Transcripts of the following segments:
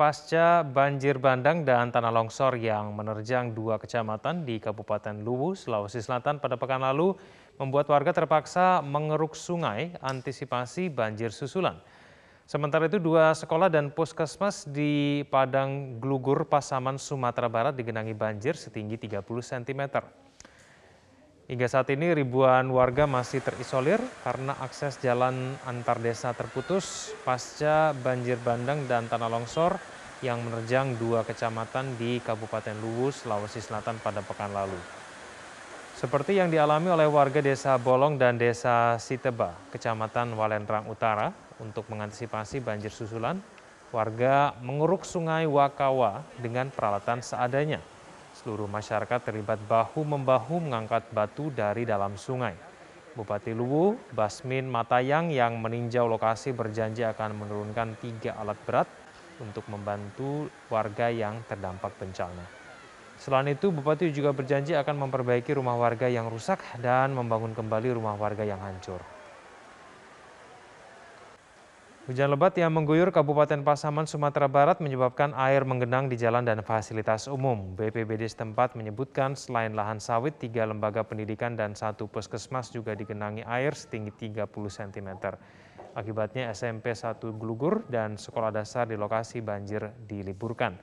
pasca banjir bandang dan tanah longsor yang menerjang dua kecamatan di Kabupaten Luwu, Sulawesi Selatan pada pekan lalu membuat warga terpaksa mengeruk sungai antisipasi banjir susulan. Sementara itu dua sekolah dan puskesmas di Padang Glugur, Pasaman, Sumatera Barat digenangi banjir setinggi 30 cm. Hingga saat ini ribuan warga masih terisolir karena akses jalan antar desa terputus pasca banjir bandang dan tanah longsor yang menerjang dua kecamatan di Kabupaten Luwu, Sulawesi Selatan pada pekan lalu. Seperti yang dialami oleh warga desa Bolong dan desa Siteba, kecamatan Walendrang Utara, untuk mengantisipasi banjir susulan, warga menguruk sungai Wakawa dengan peralatan seadanya. Seluruh masyarakat terlibat bahu-membahu mengangkat batu dari dalam sungai. Bupati Luwu, Basmin Matayang yang meninjau lokasi berjanji akan menurunkan tiga alat berat untuk membantu warga yang terdampak bencana. Selain itu, Bupati juga berjanji akan memperbaiki rumah warga yang rusak dan membangun kembali rumah warga yang hancur. Hujan lebat yang mengguyur Kabupaten Pasaman, Sumatera Barat menyebabkan air menggenang di jalan dan fasilitas umum. BPBD setempat menyebutkan selain lahan sawit, tiga lembaga pendidikan dan satu puskesmas juga digenangi air setinggi 30 cm. Akibatnya SMP 1 Glugur dan sekolah dasar di lokasi banjir diliburkan.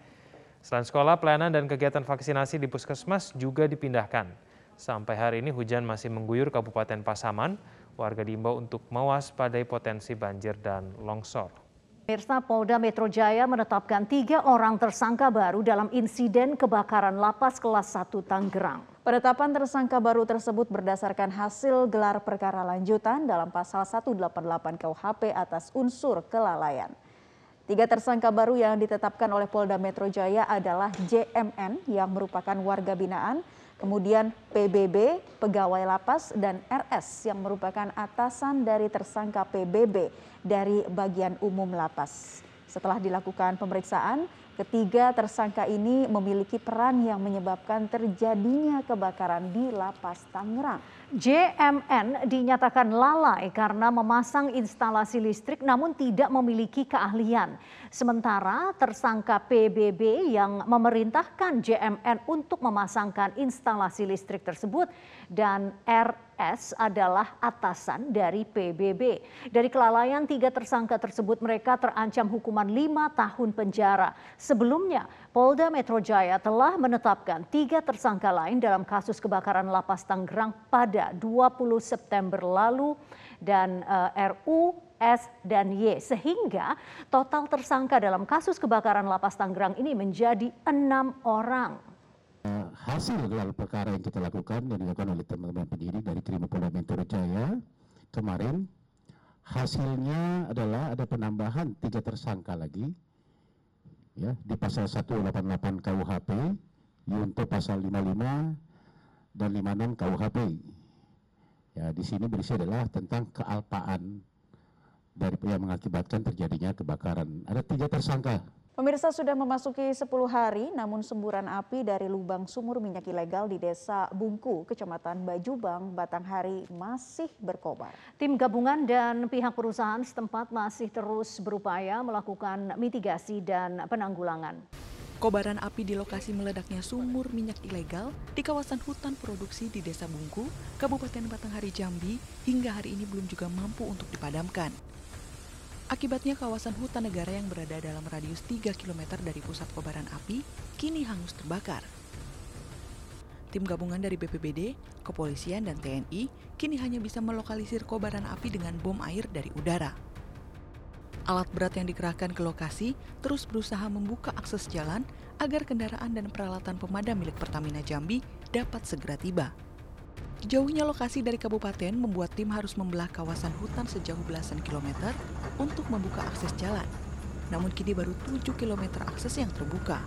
Selain sekolah, pelayanan dan kegiatan vaksinasi di puskesmas juga dipindahkan. Sampai hari ini hujan masih mengguyur Kabupaten Pasaman, warga diimbau untuk mewaspadai potensi banjir dan longsor. Pemirsa Polda Metro Jaya menetapkan tiga orang tersangka baru dalam insiden kebakaran lapas kelas 1 Tanggerang. Penetapan tersangka baru tersebut berdasarkan hasil gelar perkara lanjutan dalam pasal 188 KUHP atas unsur kelalaian. Tiga tersangka baru yang ditetapkan oleh Polda Metro Jaya adalah JMN yang merupakan warga binaan, kemudian PBB, pegawai lapas, dan RS yang merupakan atasan dari tersangka PBB dari bagian umum lapas. Setelah dilakukan pemeriksaan, ketiga tersangka ini memiliki peran yang menyebabkan terjadinya kebakaran di lapas Tangerang. JMN dinyatakan lalai karena memasang instalasi listrik namun tidak memiliki keahlian. Sementara tersangka PBB yang memerintahkan JMN untuk memasangkan instalasi listrik tersebut dan RS adalah atasan dari PBB. Dari kelalaian tiga tersangka tersebut mereka terancam hukuman lima tahun penjara. Sebelumnya Polda Metro Jaya telah menetapkan tiga tersangka lain dalam kasus kebakaran lapas Tangerang pada 20 September lalu dan uh, RU S dan Y sehingga total tersangka dalam kasus kebakaran lapas Tangerang ini menjadi enam orang. Hasil gelar perkara yang kita lakukan yang dilakukan oleh teman-teman penyidik dari Krimopolda Metro Jaya kemarin hasilnya adalah ada penambahan tiga tersangka lagi ya di pasal 188 KUHP untuk pasal 55 dan 56 KUHP. Ya, di sini berisi adalah tentang kealpaan dari yang mengakibatkan terjadinya kebakaran. Ada tiga tersangka. Pemirsa sudah memasuki 10 hari, namun semburan api dari lubang sumur minyak ilegal di Desa Bungku, Kecamatan Bajubang, Batanghari masih berkobar. Tim gabungan dan pihak perusahaan setempat masih terus berupaya melakukan mitigasi dan penanggulangan. Kobaran api di lokasi meledaknya sumur minyak ilegal di kawasan hutan produksi di Desa Bungku, Kabupaten Batanghari Jambi, hingga hari ini belum juga mampu untuk dipadamkan. Akibatnya kawasan hutan negara yang berada dalam radius 3 km dari pusat kobaran api kini hangus terbakar. Tim gabungan dari BPBD, kepolisian, dan TNI kini hanya bisa melokalisir kobaran api dengan bom air dari udara. Alat berat yang dikerahkan ke lokasi terus berusaha membuka akses jalan agar kendaraan dan peralatan pemadam milik Pertamina Jambi dapat segera tiba. Jauhnya lokasi dari kabupaten membuat tim harus membelah kawasan hutan sejauh belasan kilometer untuk membuka akses jalan. Namun kini baru 7 kilometer akses yang terbuka.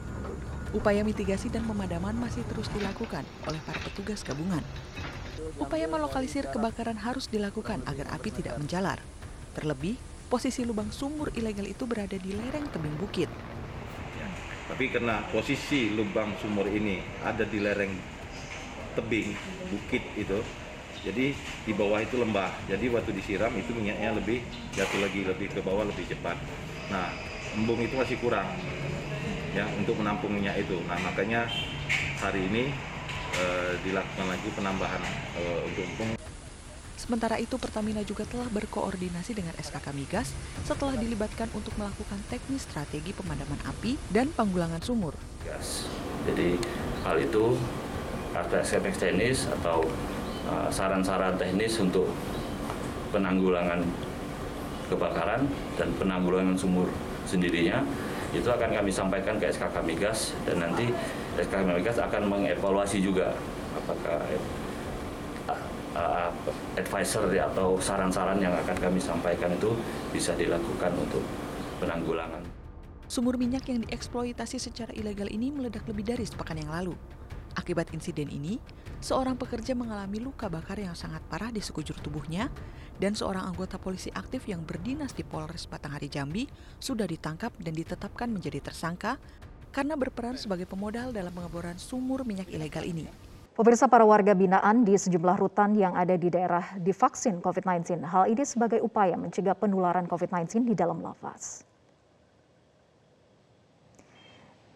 Upaya mitigasi dan pemadaman masih terus dilakukan oleh para petugas gabungan. Upaya melokalisir kebakaran harus dilakukan agar api tidak menjalar. Terlebih, posisi lubang sumur ilegal itu berada di lereng tebing bukit. Tapi karena posisi lubang sumur ini ada di lereng tebing bukit itu jadi di bawah itu lembah jadi waktu disiram itu minyaknya lebih jatuh lagi lebih ke bawah lebih cepat nah embung itu masih kurang ya untuk menampung minyak itu. Nah makanya hari ini eh, dilakukan lagi penambahan eh, untuk Sementara itu Pertamina juga telah berkoordinasi dengan SKK Migas setelah dilibatkan untuk melakukan teknis strategi pemadaman api dan panggulangan sumur. Gas. Jadi hal itu ada SKP teknis atau uh, saran-saran teknis untuk penanggulangan kebakaran dan penanggulangan sumur sendirinya itu akan kami sampaikan ke SKK Migas dan nanti SKK Migas akan mengevaluasi juga apakah advisor ya, atau saran-saran yang akan kami sampaikan itu bisa dilakukan untuk penanggulangan. Sumur minyak yang dieksploitasi secara ilegal ini meledak lebih dari sepekan yang lalu. Akibat insiden ini, seorang pekerja mengalami luka bakar yang sangat parah di sekujur tubuhnya dan seorang anggota polisi aktif yang berdinas di Polres Batanghari Jambi sudah ditangkap dan ditetapkan menjadi tersangka karena berperan sebagai pemodal dalam pengeboran sumur minyak ilegal ini. Pemirsa para warga binaan di sejumlah rutan yang ada di daerah divaksin COVID-19. Hal ini sebagai upaya mencegah penularan COVID-19 di dalam lapas.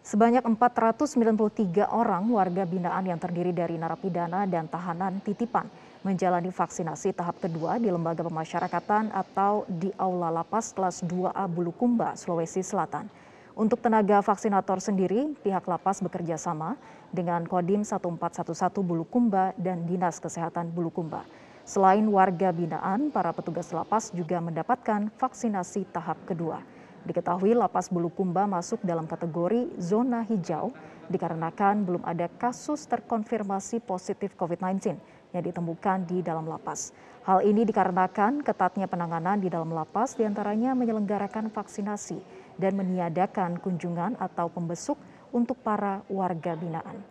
Sebanyak 493 orang warga binaan yang terdiri dari narapidana dan tahanan titipan menjalani vaksinasi tahap kedua di Lembaga Pemasyarakatan atau di Aula Lapas kelas 2A Bulukumba, Sulawesi Selatan. Untuk tenaga vaksinator sendiri, pihak lapas bekerja sama dengan Kodim 1411 Bulukumba dan Dinas Kesehatan Bulukumba. Selain warga binaan, para petugas lapas juga mendapatkan vaksinasi tahap kedua. Diketahui lapas Bulukumba masuk dalam kategori zona hijau dikarenakan belum ada kasus terkonfirmasi positif COVID-19 yang ditemukan di dalam lapas. Hal ini dikarenakan ketatnya penanganan di dalam lapas di antaranya menyelenggarakan vaksinasi dan meniadakan kunjungan atau pembesuk untuk para warga binaan.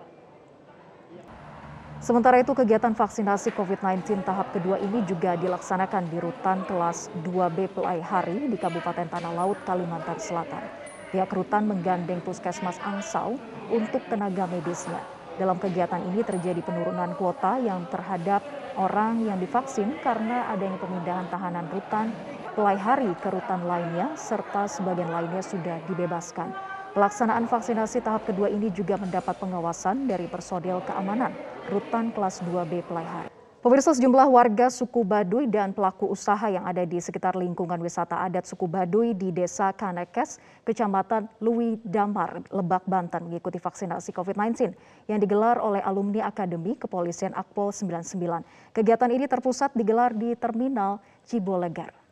Sementara itu kegiatan vaksinasi COVID-19 tahap kedua ini juga dilaksanakan di rutan kelas 2B Pelai Hari di Kabupaten Tanah Laut, Kalimantan Selatan. Pihak rutan menggandeng puskesmas Angsau untuk tenaga medisnya. Dalam kegiatan ini terjadi penurunan kuota yang terhadap orang yang divaksin karena adanya pemindahan tahanan rutan Pelai hari ke rutan lainnya serta sebagian lainnya sudah dibebaskan. Pelaksanaan vaksinasi tahap kedua ini juga mendapat pengawasan dari personil keamanan rutan kelas 2B Pelai hari. Pemirsa sejumlah warga suku Baduy dan pelaku usaha yang ada di sekitar lingkungan wisata adat suku Baduy di Desa Kanekes, Kecamatan Lui Damar, Lebak, Banten mengikuti vaksinasi COVID-19 yang digelar oleh alumni Akademi Kepolisian Akpol 99. Kegiatan ini terpusat digelar di Terminal Cibolegar.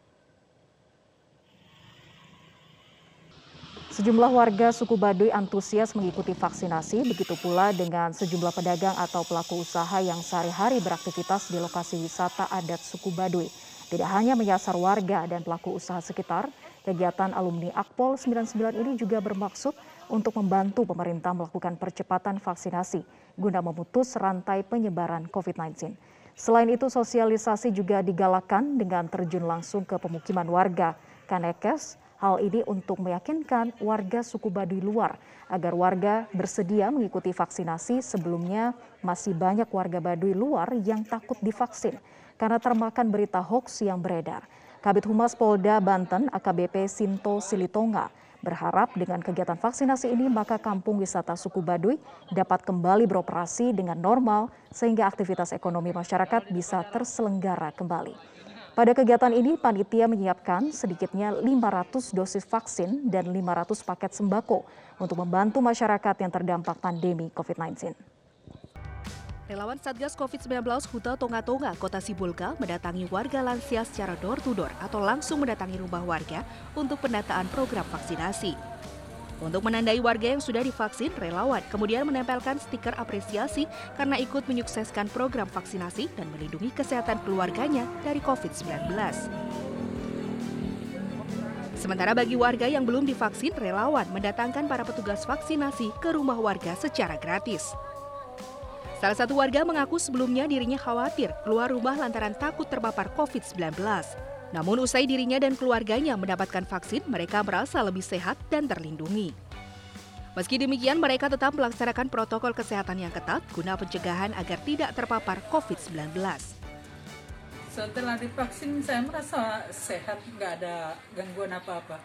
Sejumlah warga suku Baduy antusias mengikuti vaksinasi, begitu pula dengan sejumlah pedagang atau pelaku usaha yang sehari-hari beraktivitas di lokasi wisata adat suku Baduy. Tidak hanya menyasar warga dan pelaku usaha sekitar, kegiatan alumni Akpol 99 ini juga bermaksud untuk membantu pemerintah melakukan percepatan vaksinasi guna memutus rantai penyebaran COVID-19. Selain itu, sosialisasi juga digalakan dengan terjun langsung ke pemukiman warga Kanekes, Hal ini untuk meyakinkan warga suku Baduy luar agar warga bersedia mengikuti vaksinasi sebelumnya masih banyak warga Baduy luar yang takut divaksin karena termakan berita hoax yang beredar. Kabit Humas Polda Banten AKBP Sinto Silitonga berharap dengan kegiatan vaksinasi ini maka kampung wisata suku Baduy dapat kembali beroperasi dengan normal sehingga aktivitas ekonomi masyarakat bisa terselenggara kembali. Pada kegiatan ini, panitia menyiapkan sedikitnya 500 dosis vaksin dan 500 paket sembako untuk membantu masyarakat yang terdampak pandemi COVID-19. Relawan Satgas COVID-19 Huta Tonga-Tonga, Kota Sibulga mendatangi warga lansia secara door-to-door -door atau langsung mendatangi rumah warga untuk pendataan program vaksinasi. Untuk menandai warga yang sudah divaksin, relawan kemudian menempelkan stiker apresiasi karena ikut menyukseskan program vaksinasi dan melindungi kesehatan keluarganya dari COVID-19. Sementara bagi warga yang belum divaksin, relawan mendatangkan para petugas vaksinasi ke rumah warga secara gratis. Salah satu warga mengaku sebelumnya dirinya khawatir keluar rumah lantaran takut terpapar COVID-19. Namun usai dirinya dan keluarganya mendapatkan vaksin, mereka merasa lebih sehat dan terlindungi. Meski demikian, mereka tetap melaksanakan protokol kesehatan yang ketat guna pencegahan agar tidak terpapar COVID-19. Setelah divaksin, saya merasa sehat, nggak ada gangguan apa-apa.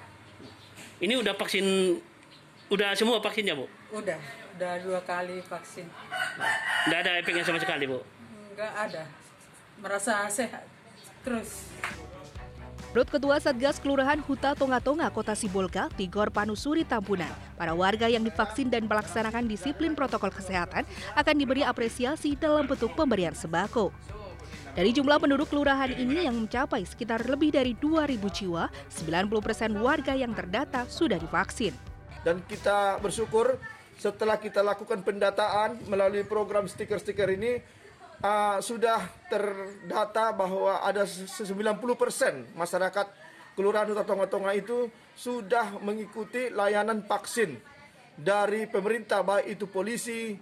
Ini udah vaksin Udah semua vaksinnya, Bu? Udah, udah dua kali vaksin. Nggak ada efeknya sama sekali, Bu? Enggak ada. Merasa sehat terus. Menurut Ketua Satgas Kelurahan Huta Tonga-Tonga Kota Sibolga, Tigor Panusuri Tampunan, para warga yang divaksin dan melaksanakan disiplin protokol kesehatan akan diberi apresiasi dalam bentuk pemberian sembako. Dari jumlah penduduk kelurahan ini yang mencapai sekitar lebih dari 2.000 jiwa, 90 persen warga yang terdata sudah divaksin. Dan kita bersyukur setelah kita lakukan pendataan melalui program stiker-stiker ini, uh, sudah terdata bahwa ada 90 persen masyarakat Kelurahan Huta Tonga-Tonga itu sudah mengikuti layanan vaksin dari pemerintah baik itu polisi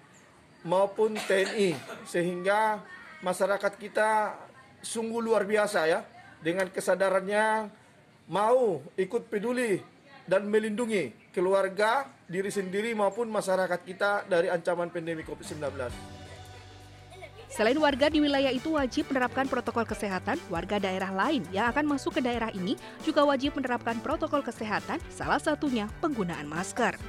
maupun TNI sehingga masyarakat kita sungguh luar biasa ya dengan kesadarannya mau ikut peduli dan melindungi keluarga, diri sendiri maupun masyarakat kita dari ancaman pandemi COVID-19. Selain warga di wilayah itu wajib menerapkan protokol kesehatan, warga daerah lain yang akan masuk ke daerah ini juga wajib menerapkan protokol kesehatan, salah satunya penggunaan masker.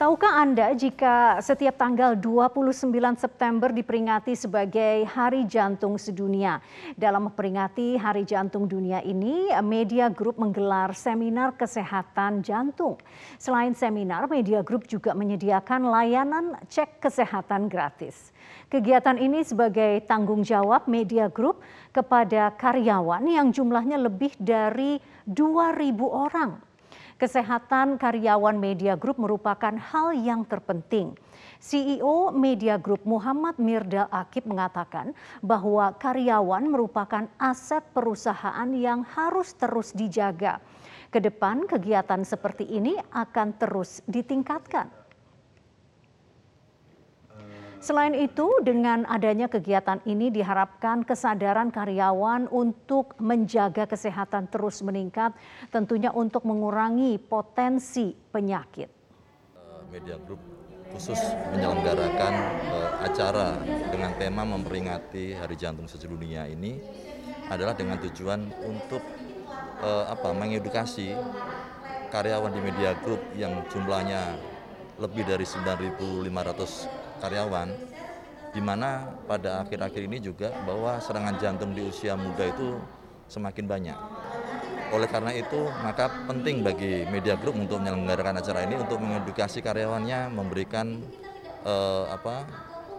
Tahukah Anda jika setiap tanggal 29 September diperingati sebagai Hari Jantung Sedunia? Dalam memperingati Hari Jantung Dunia ini, Media Group menggelar seminar kesehatan jantung. Selain seminar, Media Group juga menyediakan layanan cek kesehatan gratis. Kegiatan ini sebagai tanggung jawab Media Group kepada karyawan yang jumlahnya lebih dari 2.000 orang. Kesehatan karyawan Media Group merupakan hal yang terpenting. CEO Media Group Muhammad Mirdal Akib mengatakan bahwa karyawan merupakan aset perusahaan yang harus terus dijaga. Ke depan kegiatan seperti ini akan terus ditingkatkan. Selain itu, dengan adanya kegiatan ini diharapkan kesadaran karyawan untuk menjaga kesehatan terus meningkat, tentunya untuk mengurangi potensi penyakit. Eh, Media Group khusus menyelenggarakan uh, acara dengan tema memperingati Hari Jantung Sedunia ini adalah dengan tujuan untuk uh, apa mengedukasi karyawan di Media Group yang jumlahnya lebih dari 9.500 karyawan di mana pada akhir-akhir ini juga bahwa serangan jantung di usia muda itu semakin banyak. Oleh karena itu, maka penting bagi media group untuk menyelenggarakan acara ini untuk mengedukasi karyawannya, memberikan eh, apa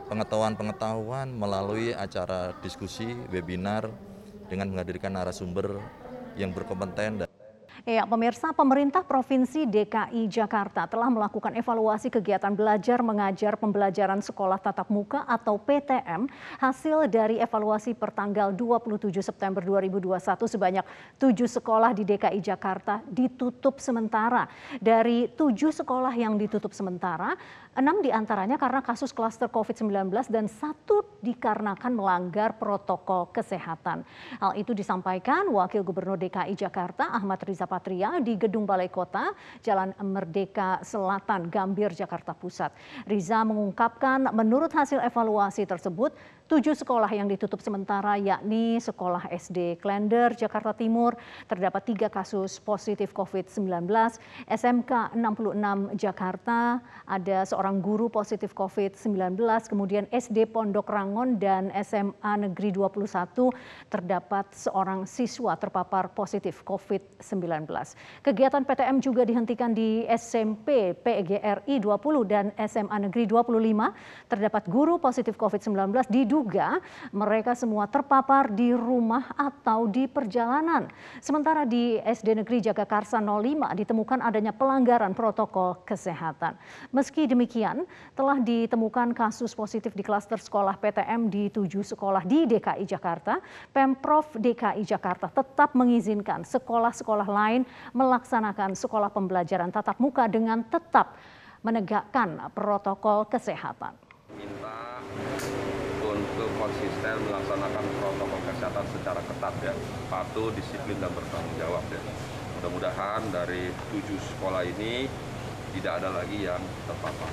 pengetahuan-pengetahuan melalui acara diskusi, webinar dengan menghadirkan narasumber yang berkompeten. Ya, pemirsa, pemerintah Provinsi DKI Jakarta telah melakukan evaluasi kegiatan belajar mengajar pembelajaran sekolah tatap muka atau PTM hasil dari evaluasi pertanggal 27 September 2021 sebanyak tujuh sekolah di DKI Jakarta ditutup sementara. Dari tujuh sekolah yang ditutup sementara, enam di antaranya karena kasus klaster COVID-19 dan satu dikarenakan melanggar protokol kesehatan. Hal itu disampaikan Wakil Gubernur DKI Jakarta Ahmad Riza Patria di Gedung Balai Kota, Jalan Merdeka Selatan, Gambir, Jakarta Pusat. Riza mengungkapkan menurut hasil evaluasi tersebut, tujuh sekolah yang ditutup sementara yakni Sekolah SD Klender, Jakarta Timur, terdapat tiga kasus positif COVID-19, SMK 66 Jakarta, ada seorang guru positif COVID-19, kemudian SD Pondok Rangon dan SMA Negeri 21 terdapat seorang siswa terpapar positif COVID-19. Kegiatan PTM juga dihentikan di SMP PGRI 20 dan SMA Negeri 25. Terdapat guru positif COVID-19 diduga mereka semua terpapar di rumah atau di perjalanan. Sementara di SD Negeri Jagakarsa 05 ditemukan adanya pelanggaran protokol kesehatan. Meski demikian, telah ditemukan kasus positif di klaster sekolah PTM di tujuh sekolah di DKI Jakarta. Pemprov DKI Jakarta tetap mengizinkan sekolah-sekolah lain melaksanakan sekolah pembelajaran tatap muka dengan tetap menegakkan protokol kesehatan. Minta untuk konsisten melaksanakan protokol kesehatan secara ketat ya, patuh, disiplin dan bertanggung jawab ya. Mudah-mudahan dari tujuh sekolah ini tidak ada lagi yang terpapar.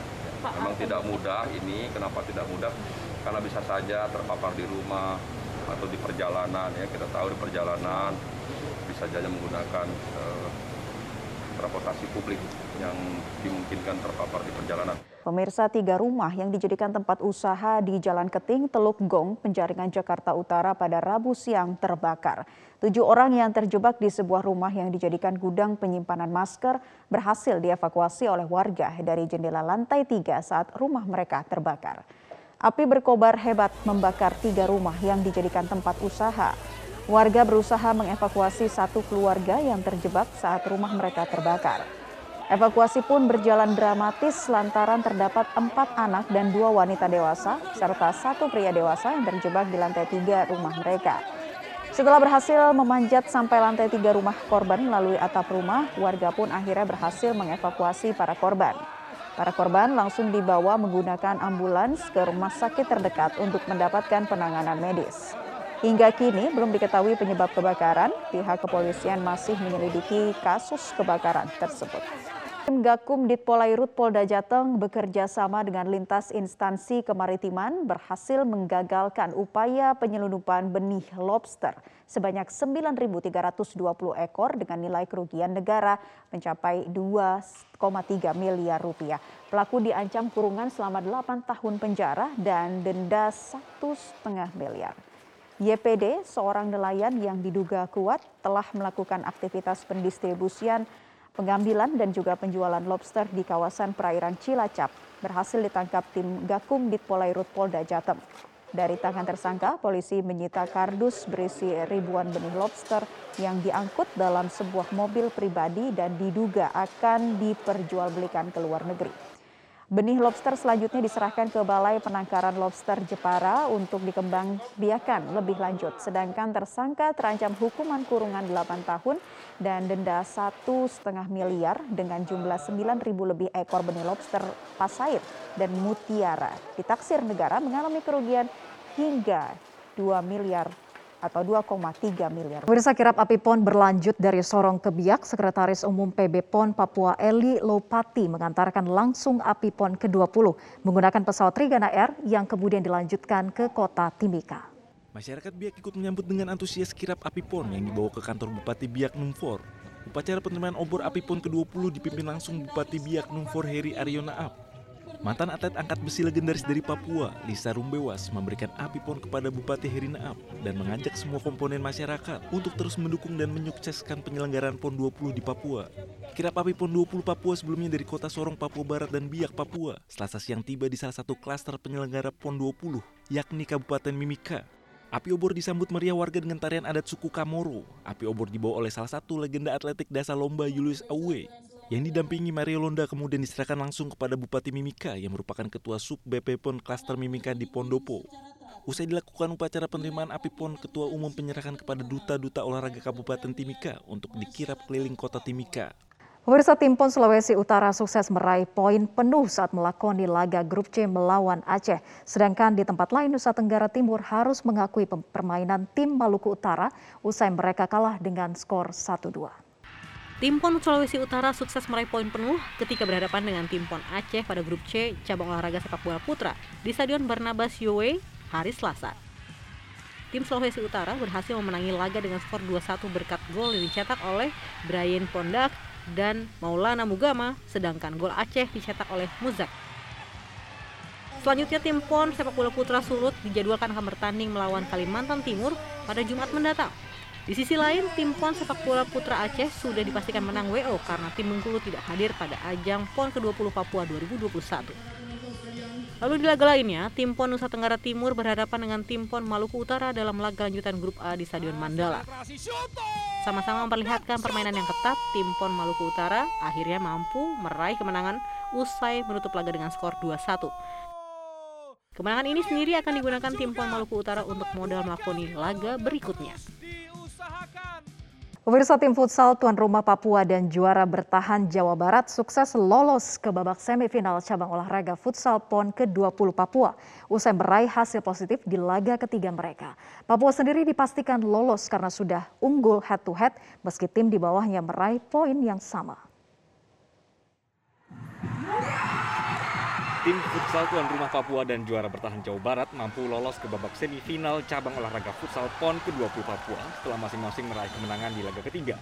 Memang tidak mudah ini, kenapa tidak mudah? Karena bisa saja terpapar di rumah atau di perjalanan ya. Kita tahu di perjalanan bisa saja menggunakan uh, transportasi publik yang dimungkinkan terpapar di perjalanan. Pemirsa tiga rumah yang dijadikan tempat usaha di Jalan Keting, Teluk Gong, Penjaringan Jakarta Utara pada Rabu siang terbakar. Tujuh orang yang terjebak di sebuah rumah yang dijadikan gudang penyimpanan masker berhasil dievakuasi oleh warga dari jendela lantai tiga saat rumah mereka terbakar. Api berkobar hebat membakar tiga rumah yang dijadikan tempat usaha. Warga berusaha mengevakuasi satu keluarga yang terjebak saat rumah mereka terbakar. Evakuasi pun berjalan dramatis lantaran terdapat empat anak dan dua wanita dewasa serta satu pria dewasa yang terjebak di lantai tiga rumah mereka. Setelah berhasil memanjat sampai lantai tiga rumah korban melalui atap rumah, warga pun akhirnya berhasil mengevakuasi para korban. Para korban langsung dibawa menggunakan ambulans ke rumah sakit terdekat untuk mendapatkan penanganan medis. Hingga kini belum diketahui penyebab kebakaran, pihak kepolisian masih menyelidiki kasus kebakaran tersebut. Tim Gakum Ditpolairut Polda Jateng bekerja sama dengan lintas instansi kemaritiman berhasil menggagalkan upaya penyelundupan benih lobster sebanyak 9.320 ekor dengan nilai kerugian negara mencapai 2,3 miliar rupiah. Pelaku diancam kurungan selama 8 tahun penjara dan denda 1,5 miliar. YPD, seorang nelayan yang diduga kuat, telah melakukan aktivitas pendistribusian, pengambilan dan juga penjualan lobster di kawasan perairan Cilacap. Berhasil ditangkap tim Gakum Ditpolairut Polda Jateng. Dari tangan tersangka, polisi menyita kardus berisi ribuan benih lobster yang diangkut dalam sebuah mobil pribadi dan diduga akan diperjualbelikan ke luar negeri. Benih lobster selanjutnya diserahkan ke Balai Penangkaran Lobster Jepara untuk dikembangbiakan lebih lanjut. Sedangkan tersangka terancam hukuman kurungan 8 tahun dan denda 1,5 miliar dengan jumlah 9.000 lebih ekor benih lobster pasair dan mutiara. Ditaksir negara mengalami kerugian hingga 2 miliar atau 2,3 miliar. Pemirsa kirap api PON berlanjut dari Sorong ke Biak, Sekretaris Umum PB PON Papua Eli Lopati mengantarkan langsung api PON ke-20 menggunakan pesawat Trigana Air yang kemudian dilanjutkan ke kota Timika. Masyarakat Biak ikut menyambut dengan antusias kirap api PON yang dibawa ke kantor Bupati Biak Numfor. Upacara penerimaan obor api PON ke-20 dipimpin langsung Bupati Biak Numfor Heri Ariona Ap. Mantan atlet angkat besi legendaris dari Papua, Lisa Rumbewas, memberikan api pon kepada Bupati Herinaap dan mengajak semua komponen masyarakat untuk terus mendukung dan menyukseskan penyelenggaraan PON 20 di Papua. Kirap api PON 20 Papua sebelumnya dari kota Sorong, Papua Barat dan Biak, Papua, selasa siang tiba di salah satu klaster penyelenggara PON 20, yakni Kabupaten Mimika. Api obor disambut meriah warga dengan tarian adat suku Kamoro. Api obor dibawa oleh salah satu legenda atletik dasar lomba Julius Awe yang didampingi Mario Londa kemudian diserahkan langsung kepada Bupati Mimika yang merupakan Ketua Sub BP PON Klaster Mimika di Pondopo. Usai dilakukan upacara penerimaan api PON, Ketua Umum penyerahan kepada duta-duta olahraga Kabupaten Timika untuk dikirap keliling kota Timika. Pemirsa tim PON Sulawesi Utara sukses meraih poin penuh saat melakoni laga grup C melawan Aceh. Sedangkan di tempat lain Nusa Tenggara Timur harus mengakui permainan tim Maluku Utara usai mereka kalah dengan skor 1-2. Tim PON Sulawesi Utara sukses meraih poin penuh ketika berhadapan dengan tim PON Aceh pada grup C cabang olahraga sepak bola putra di Stadion Barnabas Yowe hari Selasa. Tim Sulawesi Utara berhasil memenangi laga dengan skor 2-1 berkat gol yang dicetak oleh Brian Pondak dan Maulana Mugama, sedangkan gol Aceh dicetak oleh Muzak. Selanjutnya tim PON sepak bola putra Sulut dijadwalkan akan bertanding melawan Kalimantan Timur pada Jumat mendatang. Di sisi lain, tim PON sepak bola putra Aceh sudah dipastikan menang WO karena tim Bengkulu tidak hadir pada ajang PON ke-20 Papua 2021. Lalu di laga lainnya, tim PON Nusa Tenggara Timur berhadapan dengan tim PON Maluku Utara dalam laga lanjutan grup A di Stadion Mandala. Sama-sama memperlihatkan permainan yang ketat, tim PON Maluku Utara akhirnya mampu meraih kemenangan usai menutup laga dengan skor 2-1. Kemenangan ini sendiri akan digunakan tim PON Maluku Utara untuk modal melakoni laga berikutnya. Pemirsa tim futsal tuan rumah Papua dan juara bertahan Jawa Barat sukses lolos ke babak semifinal cabang olahraga futsal PON ke-20 Papua usai meraih hasil positif di laga ketiga mereka. Papua sendiri dipastikan lolos karena sudah unggul head to head meski tim di bawahnya meraih poin yang sama. Tim futsal tuan rumah Papua dan juara bertahan Jawa Barat mampu lolos ke babak semifinal cabang olahraga futsal PON ke-20 Papua setelah masing-masing meraih kemenangan di laga ketiga.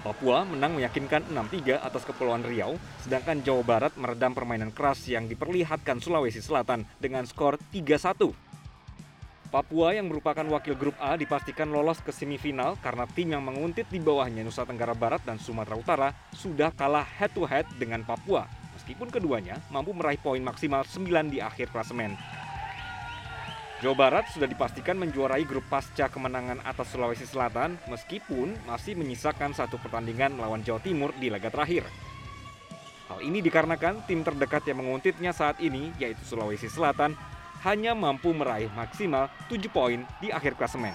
Papua menang meyakinkan 6-3 atas Kepulauan Riau, sedangkan Jawa Barat meredam permainan keras yang diperlihatkan Sulawesi Selatan dengan skor 3-1. Papua yang merupakan wakil grup A dipastikan lolos ke semifinal karena tim yang menguntit di bawahnya Nusa Tenggara Barat dan Sumatera Utara sudah kalah head-to-head dengan Papua, meskipun keduanya mampu meraih poin maksimal 9 di akhir klasemen. Jawa Barat sudah dipastikan menjuarai grup pasca kemenangan atas Sulawesi Selatan meskipun masih menyisakan satu pertandingan melawan Jawa Timur di laga terakhir. Hal ini dikarenakan tim terdekat yang menguntitnya saat ini yaitu Sulawesi Selatan hanya mampu meraih maksimal 7 poin di akhir klasemen.